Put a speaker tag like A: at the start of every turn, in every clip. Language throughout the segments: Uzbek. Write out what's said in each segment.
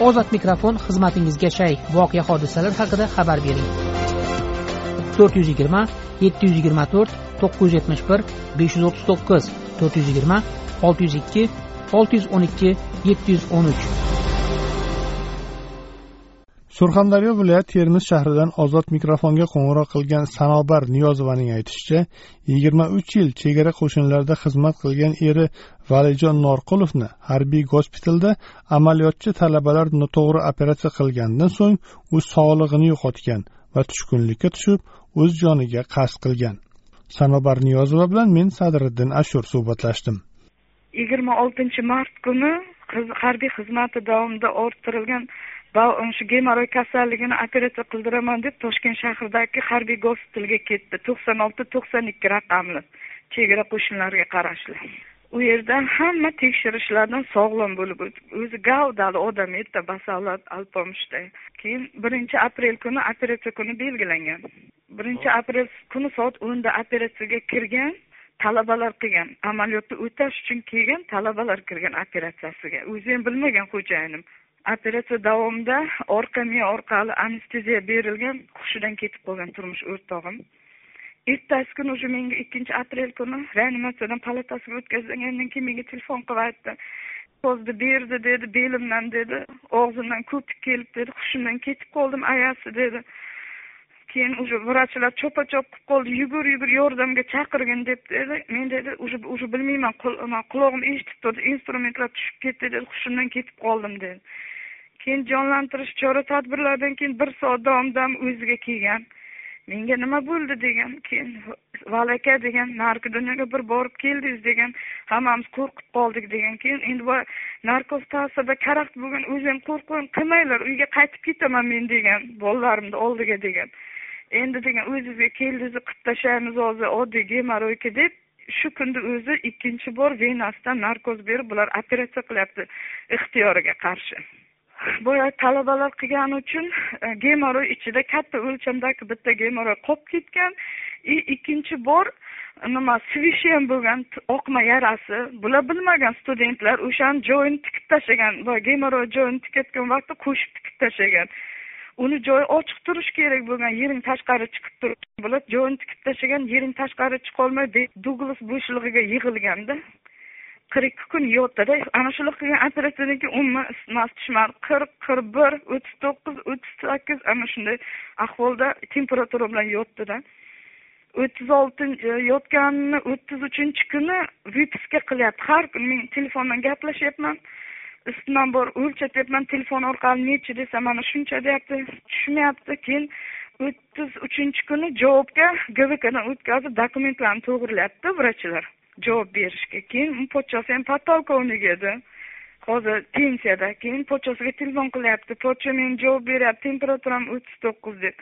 A: ozod mikrofon xizmatingizga shay. Voqea hodisalar haqida xabar bering. To'rt yuz yigirma yetti yuz yigirma to'rt to'qqiz yuz yetmish bir besh yuz o'ttiz to'qqiz to'rt yuz yigirma olti yuz ikki olti yuz o'n ikki yetti yuz o'n uch.
B: Surxondaryo viloyati termiz shahridan ozod mikrofonga qo'ng'iroq qilgan sanobar niyozovaning aytishicha yigirma uch yil chegara qo'shinlarida xizmat qilgan eri valijon norqulovni harbiy gospitalda amaliyotchi talabalar noto'g'ri operatsiya qilganidan so'ng u sog'lig'ini yo'qotgan va tushkunlikka tushib o'z joniga qasd qilgan. Sanobar niyozova bilan men sadriddin ashur suhbatlashdim.
C: Yigirma oltinchi mart kuni harbiy xizmati davomida orttirilgan shu gemoroy kasalligini operatsiya qildiraman deb toshkent shahridagi harbiy gospitalga ketdi. To'qson olti to'qson ikki raqamli. Chegara qo'shinlariga qarashli u yerda hamma tekshirishlardan sog'lom bo'lib o'zi gavdali odam edi basavlat alpomushday keyin birinchi aprel kuni operatsiya kuni belgilangan. Birinchi aprel kuni soat o'nda operatsiyaga kirgan talabalar qilgan. Amaliyotni o'tash uchun kelgan talabalar kirgan operatsiyasiga. O'zi ham bilmagan xo'jayinim operatsiya davomida orqa miya orqali anesteziya berilgan hushidan ketib qolgan turmush o'rtog'im ertasi kuni уже menga ikkinchi aprel kuni reanimatsiyadan palatasiga o'tkazilgandan keyin menga telefon qilib aytdi. Ko'zni berdi dedi belimdan dedi og'zimdan ko'pik kelib dedi hushimdan ketib qoldim ayasi dedi. Keyin уже vrachlar cho'pa chop qilib qoldi yugur yugur yordamga chaqirgin deb dedi. Men dedi уже уже bilmayman qulog'im eshitib turdi instrumentlar tushib ketdi dedi hushimdan ketib qoldim dedi. Keyin jonlantirish chora tadbirlaridan keyin bir soat davomida o'ziga kelgan. Menga nima bo'ldi degan keyin vali aka degan narigi dunyoga bir borib keldingiz degan hammamiz qo'rqib qoldik degan keyin endi voy narkoz ta'sirida karaxt bo'lgan o'zim qo'rqmang qilmanglar uyga qaytib ketaman men degan bolalarimni oldiga degan. Endi degan o'zizga keldingiz qilib tashlaymiz hozir oddiy gemoroyka deb shu kunda o'zi ikkinchi bor venasidan narkoz berib bular operatsiya qilyapti ixtiyoriga qarshi. Boya talabalar qilgani uchun e, gemoroy ichida katta o'lchamdagi bitta gemoroy qolib ketgan. И ikkinchi bor e, nima svishi ham bo'lgan oqma yarasi. Bular bilmagan studentlar o'shani joyini tikib tashlagan boya gemoroy joyini tikayotgan vaqtda qo'shib tikib tashlagan. Uni joyi ochiq turishi kerak bo'lgan yering tashqari chiqib turib bular joyini tikib tashlagan yering tashqari chiqolmay duglas bo'shlig'iga yig'ilganda qirq ikki kun yotdida ana shular qilgan operatsiyadan keyin umuman isitmasi tushmadi. Qirq qirq bir o'ttiz to'qqiz o'ttiz sakkiz. Ana shunday ahvolda temperatura bilan yotdida. O'ttiz oltinchi e, yotganini o'ttiz uchinchi kuni vipiska qilyapti. Har kuni men telefondan gaplashyapman. Isitmam bor o'lchatyapman telefon orqali. Nechi desa mana shuncha deyapti. Tushmayapti. Keyin o'ttiz uchinchi kuni javobga gvkdan o'tkazib dokumentlarni to'g'irlayapti vrachlar. Javob berishga keyin pochchasi ham podpolkovnik edi. Hozir pensiyada keyin pochchasiga telefon qilyapti. Pochcha menga javob beryapti temperaturam o'ttiz to'qqiz deb.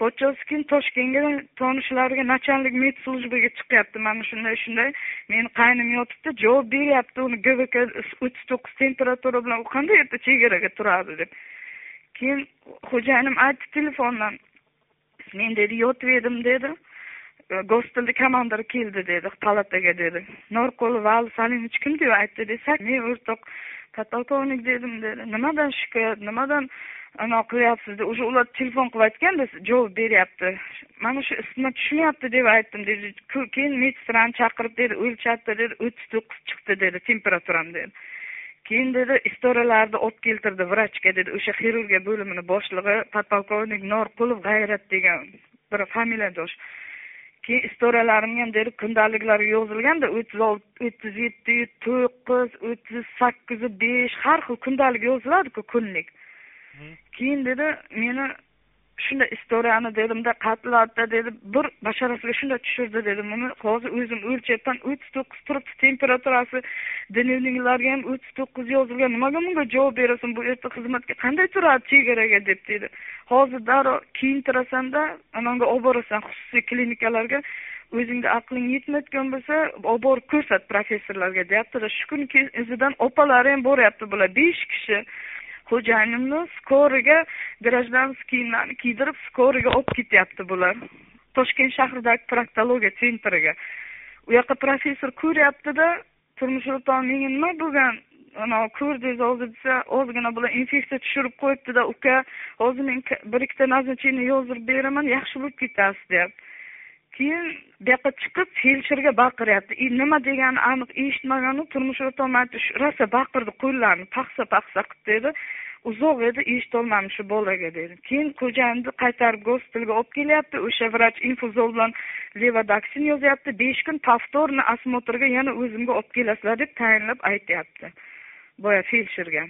C: Pochchasi keyin toshkentga tanishlariga начальник medslужбаga chiqyapti. Mana shunday shunday. Meni qaynim yotibdi javob beryapti. Uni gvk o'ttiz to'qqiz temperatura bilan u qanday yerda chegaraga turadi deb. Keyin xo'jayinim aytdi telefondan. Men dedi yotib edim dedi. Gospitalni komandiri keldi dedi palataga dedi norqulov vali salimovich kim deb aytdi desak men o'rtoq podpolkovnik dedim dedi nimadan shikoyat nimadan anaqa qilyapsiz deb уже ular telefon qilib aytganda javob beryapti mana shu isitma tushmayapti deb aytdim dedi keyin medsestrani chaqirib dedi o'lchatdi dedi o'ttiz to'qqiz chiqdi dedi temperaturam dedi keyin dedi istoralarni olib keltirdi vrachga dedi o'sha xirurgiya bo'limini boshlig'i podpolkovnik norqulov g'ayrat degan bir familiyadosh keyin istoralarimni ham dedi kundaliklarga yozilganda o'ttiz olti o'ttiz yetti to'qqiz o'ttiz sakkiz besh har xil kundalik yoziladiku kunlik. Keyin dedi meni shunday istoriyani dedimda qatladida dedi bir basharasiga shunday tushirdi dedim. Uni hozir o'zim o'lchayapman o'ttiz to'qqiz turibdi temperaturasi dnevniklarga ham o'ttiz to'qqiz yozilgan. Nimaga bunga javob berasan? Bu erta xizmatga qanday turadi chegaraga? deb dedi. Hozir darrov kiyintirasanda ananga olib borasan xususiy klinikalarga. O'zingda aqling yetmayotgan bo'lsa olib borib ko'rsat professorlarga deyaptida. Shu kuni izidan opalari ham boryapti bular. Besh kishi xo'jayinimni skoriga grajdanskiy kiyimlarni kiydirib skoriga olib ketyapti bular. Toshkent shahridagi proktologiya sentriga u yoqqa professor ko'ryaptida turmush o'rtog'im menga nima bo'lgan? Anavi ko'rdingiz hozir desa ozgina bular infeksiya tushirib qo'yibdida uka hozir men bir ikkita назначение yozdirib beraman yaxshi bo'lib ketasiz deyapti. Keyin bu yoqqa chiqib feldsherga baqiryapti e, nima deganini aniq eshitmaganu turmush o'rtog'im aytdi rosa baqirdi qo'llarini paxsa paxsa qilib dedi. Uzoq edi eshitolmadim shu bolaga dedim keyin ko'jamni qaytarib gospitalga olib kelyapti o'sha vrach infuzol bilan levadaksin yozyapti. Besh kun повторный осмотрga yana o'zimga olib kelasizlar deb tayinlab aytyapti. Boya feldsherga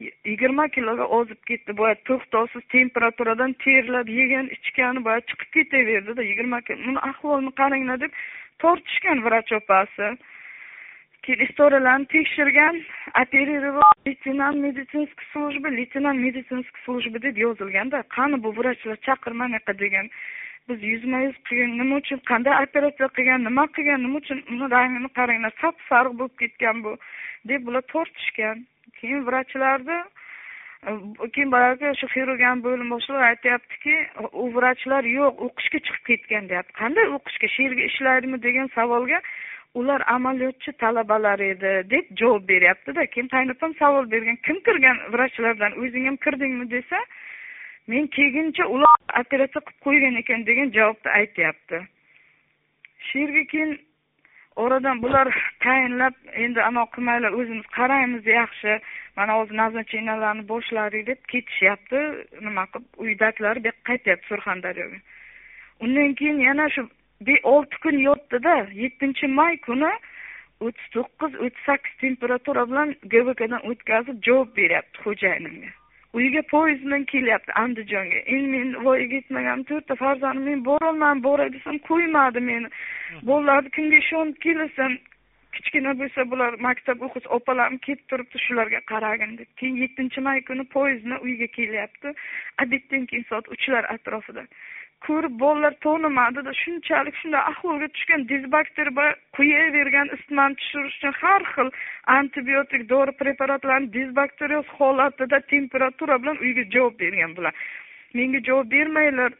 C: yigirma kiloga ozib ketdi boya to'xtovsiz temperaturadan terlab yegan ichgani boya chiqib ketaverdida yigirma kilo. Buni ahvolini qaranglar deb tortishgan vrach opasi. Keyin tekshirgan оперировать leytenant медицинский служба leytenant медицинский служба deb yozilganda qani bu vrachlar chaqirma anaqa degan biz yuzma yuz qilgan nima uchun qanday operatsiya qilgan nima qilgan nima uchun uni rangini qaranglar sap sariq bo'lib ketgan bu deb bular tortishgan. Keyin vrachlarni keyin boyagi shu xirurgiya bo'lim boshlig'i aytyaptiki u vrachlar yo'q o'qishga chiqib ketgan deyapti. Qanday o'qishga shu yerga ishlaydimi degan savolga ular amaliyotchi talabalar edi deb javob beryaptida keyin qaynopam savol bergan kim kirgan vrachlardan o'zing ham kirdingmi desa men kelguncha ular operatsiya qilib qo'ygan ekan degan javobni aytyapti. Shu yerga keyin oradan bular tayinlab endi anavi qilmanglar o'zimiz qaraymiz yaxshi mana hozir назначенияларni boshladik deb ketishyapti. Nima qilib uydagilar bu yoqqa qaytyapti surxondaryoga. Undan keyin yana shu olti kun yotdida yettinchi may kuni o'ttiz to'qqiz o'ttiz sakkiz temperatura bilan gvkdan o'tkazib javob beryapti xo'jayinimga uyiga poyezd bilan kelyapti andijonga. Endi men voyaga yetmagan to'rtta farzandim men borolmadim boray desam qo'ymadi meni. Bolalarni kimga ishonib kelasan kichkina bo'lsa bular maktab o'qisa opalarim kelib turibdi shularga qaragin deb. Keyin yettinchi may kuni poyezd bilan uyga kelyapti. Obeddan keyin soat uchlar atrofida. Ko'rib bolalar tonimadida shunchalik shunday ahvolga tushgan dezbakter quyavergan isitmani tushirish uchun har xil antibiotik dori preparatlarni dezbakterioz holatida temperatura bilan uyga javob bergan bular. Menga javob bermanglar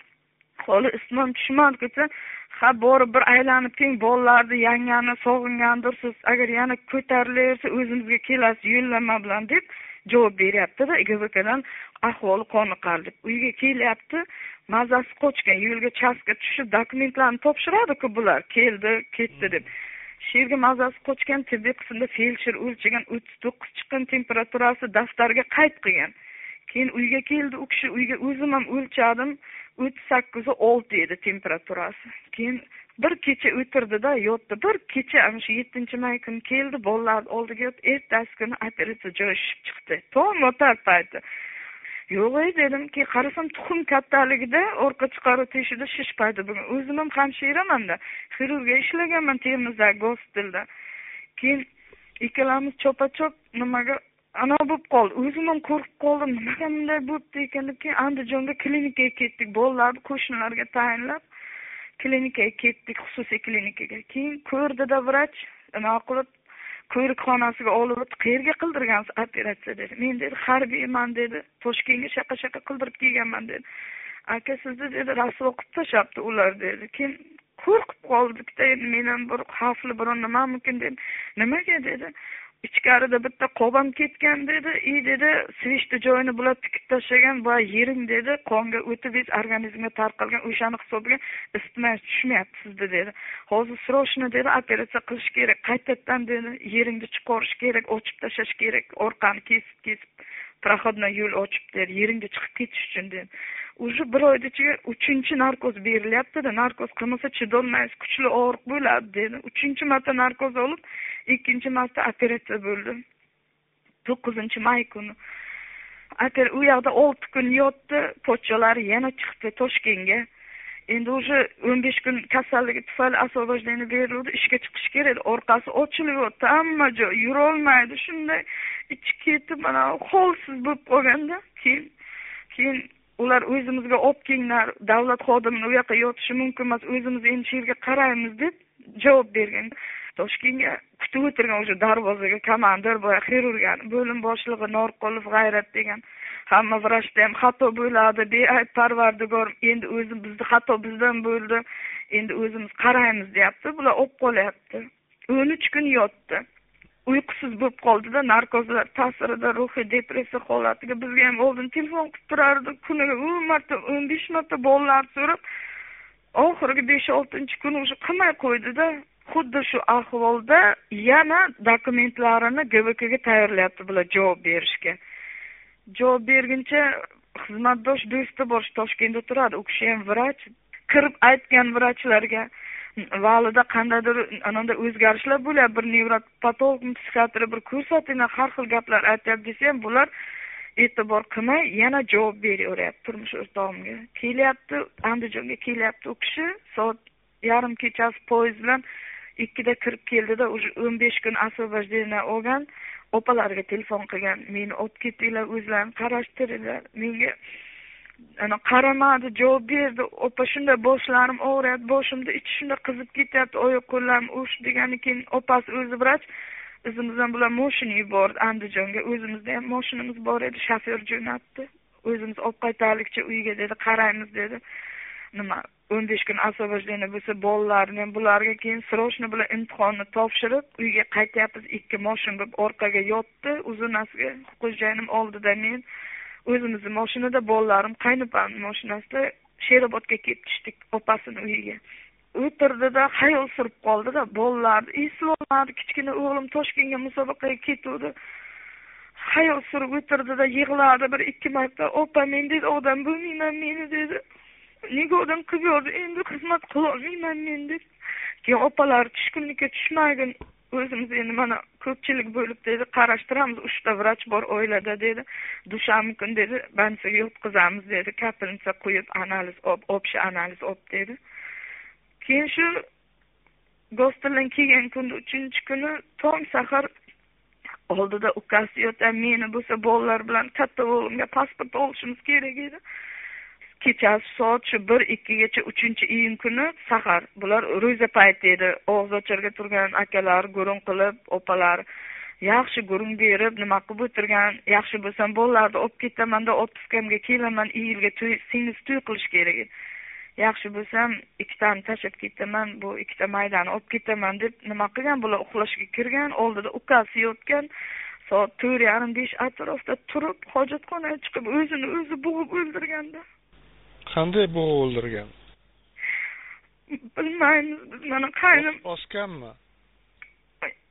C: hali isitmam tushmadi desa ha borib bir aylanib keling bolalarni yangani sog'ingandirsiz agar yana ko'tarilaversa o'zimizga kelasiz yo'llanma bilan deb javob beryaptida gvkdan ahvoli qoniqarli uyga kelyapti mazasi qochgan yo'lga chastga tushib dokumentlarni topshiradiku bular. Keldi ketdi deb. Shu yerga mazasi qochgan tibbiy qismda feldsher o'lchagan o'ttiz to'qqiz chiqqan temperaturasi daftarga qayd qilgan. Keyin uyga keldi u kishi uyga o'zim ham o'lchadim. O'ttiz sakkizu olti edi temperaturasi. Keyin bir kecha o'tirdida yotdi. Bir kecha ana shu yettinchi may kuni keldi bolalarni oldiga yotdi. Ertasi kuni operatsiya joyi shishib chiqdi. Tong otar payti yo'q ey dedimki qarasam tuxum kattaligida orqa chiqaruv teshigida shish paydo bo'lgan. O'zim ham hamshiramanda xirurgiya ishlaganman termizdagi gospitalda keyin ikkalamiz chopa chop nimaga anavi bo'lib qoldi. O'zim ham qo'rqib qoldim. Nimaga bunday bo'libdi ekan deb keyin andijonga klinikaga ketdik. Bolalarni qo'shnilarga tayinlab. Klinikaga ketdik xususiy klinikaga. Keyin ko'rdida vrach anavi qilib ko'rikxonasiga olib o'tib qayerga qildirgansiz operatsiya dedi. Men dedi harbiyman dedi toshkentga shaqa shaqa qildirib kelganman dedi. Aka sizni dedi rasvo qilib tashlabdi ular dedi. Keyin qo'rqib qoldikda endi men ham bir xavfli biron nimamikin dedi. Nimaga dedi? Ichkarida bitta qob ham ketgan dedi. И dedi svishni joyini bular tikib tashlagan va yering dedi. Qonga o'tib organizmga tarqalgan o'shani hisobiga isitma tushmayapti sizda dedi. Hozir срочно dedi operatsiya qilish kerak qaytadan dedi yeringni chiqarish kerak ochib tashlash kerak orqani kesib kesib проходной yo'l ochib dedi yeringga chiqib ketish uchun dedi. Уже bir oyni ichiga uchinchi narkoz berilyaptida narkoz qilmasa chidolmaysiz kuchli og'riq bo'ladi dedi. Uchinchi marta narkoz olib ikkinchi marta operatsiya bo'ldi. To'qqizinchi may kuni. U yoqda olti kun yotdi pochchalari yana chiqdi toshkentga. Endi уже o'n besh kun kasalligi tufayli освобождение berildi ishga chiqish kerak orqasi ochilyapti hamma joy yurolmaydi shunday. Ichi ketib mana holsiz bo'lib qolganda keyin keyin ular o'zimizga olib kelinglar davlat xodimini u yoqqa yotishi mumkin emas o'zimiz endi shu yerga qaraymiz deb javob bergan. Toshkentga kutib o'tirgan o'sha darvozaga komandir boya xirurgiyani bo'lim boshlig'i norqulov g'ayrat degan hamma vrachda ham xato bo'ladi beayb parvardigor endi o'zi bizni xato bizdan bo'ldi endi o'zimiz qaraymiz deyapti bular olib qolyapti. O'n uch kun yotdi. Uyqusiz bo'lib qoldida narkozlar ta'sirida ruhiy depressiya holatiga bizga ham oldin telefon qilib turardi. Kuniga o'n marta o'n besh marta bolalarni so'rab oxirgi besh oltinchi kuni уже qilmay qo'ydida xuddi shu ahvolda yana dokumentlarini gvkga tayyorlayapti bular javob berishga. Javob berguncha xizmatdosh do'sti bor toshkentda turadi. U kishi ham vrach kirib aytgan vrachlarga valida qandaydir ananda o'zgarishlar bo'lyapti bir nevropatolog psixiatr bir ko'rsatinglar har xil gaplar aytyapti desa ham bular e'tibor qilmay yana javob beraveryapti turmush o'rtog'imga. Kelyapti andijonga kelyapti. U kishi soat yarim kechasi poyezd bilan ikkida kirib keldida уже o'n besh kun освобождение olgan opalariga telefon qilgan. Meni olib ketinglar o'zlaring qarashtiringlar menga ana qaramadi javob berdi. Opa shunday boshlarim og'riyapti boshimda ichi shunday qizib ketyapti oyoq qo'llarim uvishdi degandan keyin opasi o'zi vrach izimizdan bular moshina yubordi andijonga. O'zimizda ham moshinamiz bor edi shofyor jo'natdi. O'zimiz olib qaytaylikchi uyiga dedi qaraymiz dedi. Nima o'n besh kun освобождение bo'lsa bolalarni ham bularga keyin срочно bular imtihonni topshirib uyga qaytyapmiz. Ikki moshin bo'lib orqaga yotdi uzunasiga xo'jayinim oldida men o'zimizni moshinada bolalarim qaynopamni mashinasida sherobodga kelib tushdik opasini uyiga. O'tirdida xayol surib qoldida bolalarni eslolmadi kichkina o'g'lim toshkentga musobaqaga ketuvdi. Xayol surib o'tirdida yig'ladi bir ikki marta opa men dedi odam bo'lmayman meni dedi. Nega odam qilib yubordi endi xizmat qilolmayman men dedi. Keyin opalari tushkunlikka tushmagin o'zimiz endi mana ko'pchilik bo'lib dedi qarashtiramiz uchta vrach bor oilada dedi. Dushanba kuni dedi больницаga yotqizamiz dedi. Kapelnitsa quyib analiz общий analiz olib dedi. Keyin shu gospitaldan kelgan kuni uchinchi kuni tong sahar oldida ukasi yotar meni bo'lsa bolalar bilan katta o'g'limga pasport olishimiz kerak edi. Kechasi soat shu bir ikkigacha uchinchi iyun kuni sahar. Bular ro'za payti edi. Og'iz ocharga turgan akalar gurung qilib opalar yaxshi gurung berib nima qilib o'tirgan yaxshi bo'lsam bolalarni olib ketamanda отпускамga kelaman iyulga to'y singlisi to'y qilish kerak edi. Yaxshi bo'lsam ikkitani tashlab ketaman bu ikkita maydani olib ketaman deb nima qilgan bular uxlashga kirgan oldida ukasi yotgan soat to'rt yarim besh atrofida turib hojatxonaga chiqib o'zini o'zi bo'g'ib o'ldirganda
B: qanday bo'g'ib o'ldirgan?
C: Bilmaymiz biz mana qaynim
B: osganmi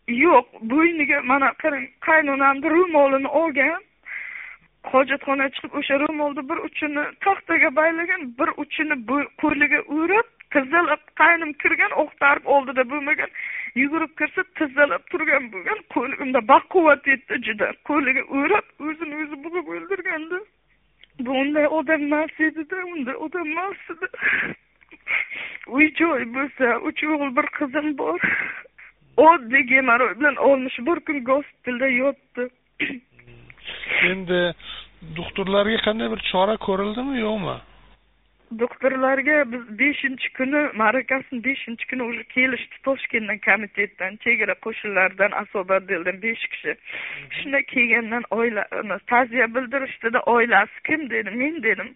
C: yo'q bo'yniga mana qarang qaynonamni ro'molini olgan hojatxonaga chiqib o'sha ro'molni bir uchini taxtaga baylagan bir uchini qo'liga o'rab tizzalab qaynim kirgan o'qtarib oldida bo'lmagan yugurib kirsa tizzalab turgan bo'lgan qo'li unda baquvvat edi juda. Qo'liga o'rab o'zini o'zi bo'g'ib o'ldirganda bu unday odam emas edida unday odam edi uy joy bo'lsa uch o'g'il bir qizim bor. Oddiy gemoroy bilan oltmish bir kun gospitalda yotdi.
B: Endi doktorlarga qanday bir chora ko'rildimi yo'qmi?
C: Doktorlarga biz beshinchi kuni ma'rakasini beshinchi kuni уже kelishdi. Toshkentdan komitetdan chegara qo'shinlaridan отделdan besh kishi. Shunda kelgandan oila ta'ziya bildirishdida oilasi kim dedim men dedim.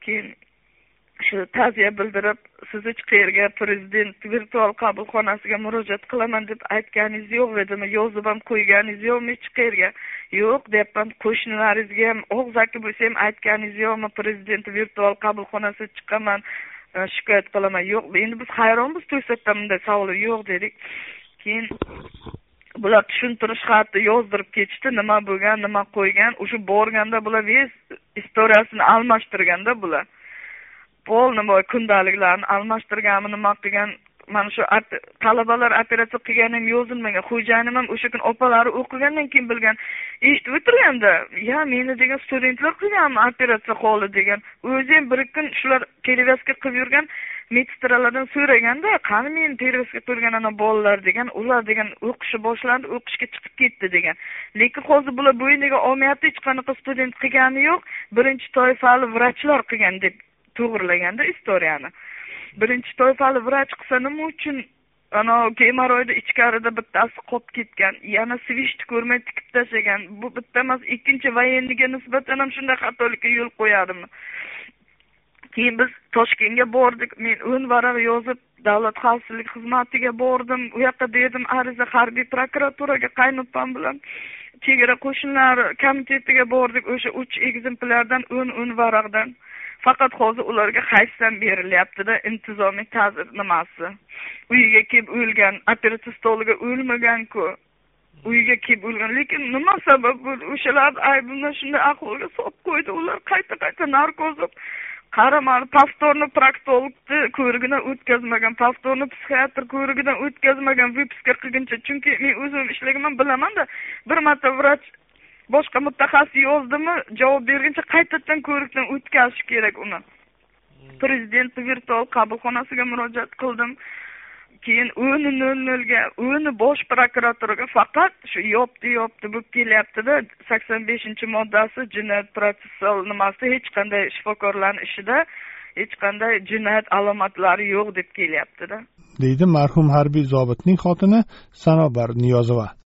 C: Keyin shu ta'ziya bildirib siz hech qayerga prezident virtual qabulxonasiga murojaat qilaman deb aytganingiz yo'q dedimi yozib ham qo'yganingiz yo'qmi? Hech qayerga? Yo'q deyapman qo'shnilaringizga ham og'zaki bo'lsa ham aytganingiz yo'qmi? Prezident virtual qabulxonasiga chiqaman e, shikoyat qilaman. Yo'q endi biz hayronmiz to'satdan bunday savol yo'q dedik. Keyin bular tushuntirish xati yozdirib ketishdi nima bo'lgan nima qo'ygan o'sha borganda bular весь istoriyasini almashtirganda bular полный boy kundaliklarni almashtirganmi nima qilgan mana shu talabalar operatsiya qilganim ham yozilmagan xo'jayinim ham o'sha kuni opalari o'qigandan keyin bilgan eshitib o'tirganda ya meni degan studentlar qilganmi operatsiya holi degan o'zi ham bir kun shular перевязка qilib yurgan medsestralardan so'raganda qani meni перевязка qilgan ana bolalar? degan ular degan o'qishi boshlandi o'qishga chiqib ketdi degan. Lekin hozir bular bo'yniga olmayapti hech qanaqa student qilgani yo'q. Birinchi toifali vrachlar qilgan deb to'g'irlaganda istoriyani. Birinchi toifali vrach qilsa nima uchun ana gemoroyni ichkarida bittasi qolib ketgan. Yana svishni ko'rmay tikib tashlagan. Bu bitta emas ikkinchi военныйga nisbatan ham shunday xatolikka yo'l qo'yadimi keyin biz toshkentga bordik. Men o'n varaq yozib davlat xavfsizlik xizmatiga bordim. U yoqqa berdim ariza harbiy prokuraturaga qaynopam bilan chegara qo'shinlari komitetiga bordik. O'sha uch ekzemplyardan o'n o'n varaqdan faqat hozir ularga hayfsan berilyaptida intizomiy ta'zir nimasi? Uyiga kelib o'lgan operativ stoliga o'lmaganku. Uyiga kelib o'lgan. Lekin nima sabab bo'ldi? O'shalarni aybini shunday ahvolga solib qo'ydi. Ular qayta qayta narkoz qaramadi повторно proktologni ko'rigidan o'tkazmagan повторно psixiatr ko'rigidan o'tkazmagan выписка qilguncha. Chunki men o'zim ishlaganman bilamanda bir marta vrach boshqa mutaxassis yozdimi? Javob berguncha qaytadan ko'rikdan o'tkazish kerak uni. Prezidentni virtual qabulxonasiga murojaat qildim. Keyin o'ni nol nolga o'ni bosh prokuraturaga faqat shu yopdi yopdi bo'lib kelyaptida sakson beshinchi moddasi jinoyat protsessual nimasida hech qanday shifokorlarni ishida hech qanday jinoyat alomatlari yo'q deb kelyaptida
B: deydi marhum harbiy zobitning xotini sanobar niyozova